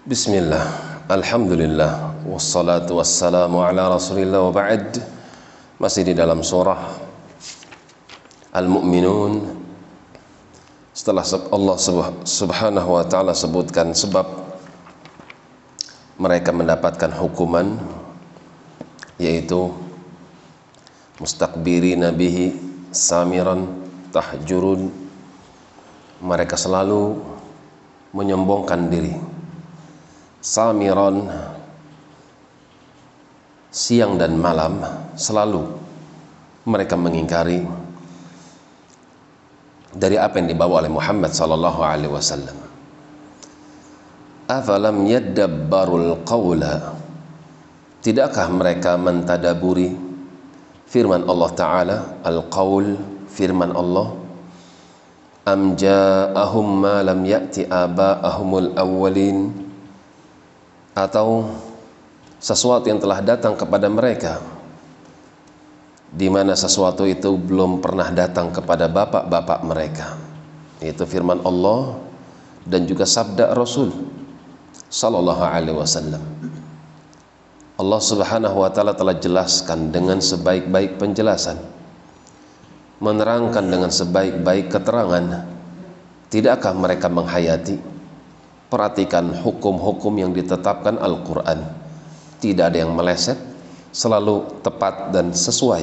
Bismillah, Alhamdulillah, wassalatu wassalamu ala rasulillah wa ba'd. Masih di dalam surah Al-Mu'minun. Setelah Allah subhanahu wa ta'ala sebutkan sebab Mereka mendapatkan hukuman Yaitu Mustakbirina bihi Samiran Tahjurun. Mereka selalu Menyombongkan diri samiron siang dan malam selalu mereka mengingkari dari apa yang dibawa oleh Muhammad sallallahu alaihi wasallam. Afalam yadabbarul qawla? Tidakkah mereka mentadaburi firman Allah taala? Al-qaul firman Allah. Am ja'ahum ma lam ya'ti aba'ahumul awwalin atau sesuatu yang telah datang kepada mereka di mana sesuatu itu belum pernah datang kepada bapak-bapak mereka. Itu firman Allah dan juga sabda Rasul sallallahu alaihi wasallam. Allah Subhanahu wa taala telah jelaskan dengan sebaik-baik penjelasan menerangkan dengan sebaik-baik keterangan tidakkah mereka menghayati perhatikan hukum-hukum yang ditetapkan Al-Quran. Tidak ada yang meleset selalu tepat dan sesuai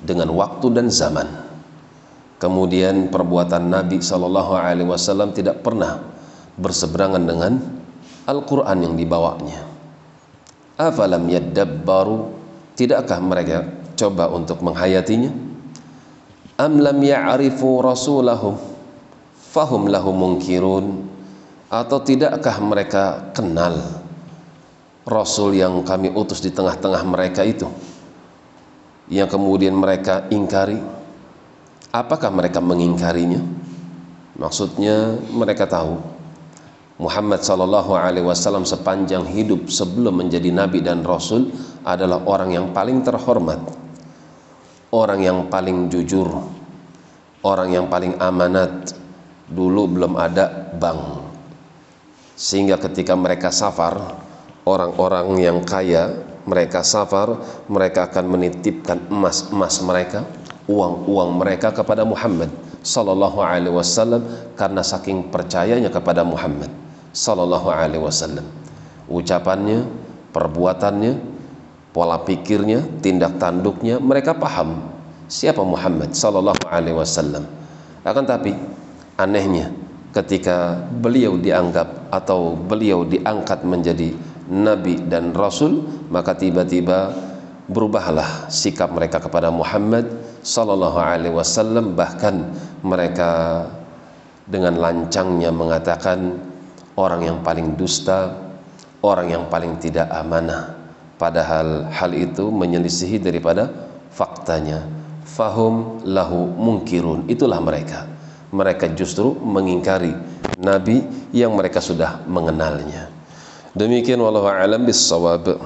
dengan waktu dan zaman. Kemudian perbuatan Nabi Shallallahu Alaihi Wasallam tidak pernah berseberangan dengan Al-Quran yang dibawanya. Afalam baru tidakkah mereka coba untuk menghayatinya? Am lam ya'rifu rasulahum fahum lahu munkirun atau tidakkah mereka kenal Rasul yang kami utus di tengah-tengah mereka itu? Yang kemudian mereka ingkari? Apakah mereka mengingkarinya? Maksudnya mereka tahu Muhammad sallallahu alaihi wasallam sepanjang hidup sebelum menjadi nabi dan rasul adalah orang yang paling terhormat orang yang paling jujur orang yang paling amanat. Dulu belum ada bank sehingga ketika mereka safar orang-orang yang kaya mereka safar mereka akan menitipkan emas-emas mereka uang-uang mereka kepada Muhammad sallallahu alaihi wasallam karena saking percayanya kepada Muhammad sallallahu alaihi wasallam. Ucapannya perbuatannya pola pikirnya tindak tanduknya mereka paham siapa Muhammad sallallahu alaihi wasallam. Akan tapi anehnya ketika beliau dianggap atau beliau diangkat menjadi nabi dan rasul maka tiba-tiba berubahlah sikap mereka kepada Muhammad sallallahu alaihi wasallam. Bahkan mereka dengan lancangnya mengatakan orang yang paling dusta orang yang paling tidak amanah. Padahal hal itu menyelisihi daripada faktanya. Fahum lahu mungkirun. Itulah mereka mereka justru mengingkari nabi yang mereka sudah mengenalnya. Demikian wallahu alam bisawab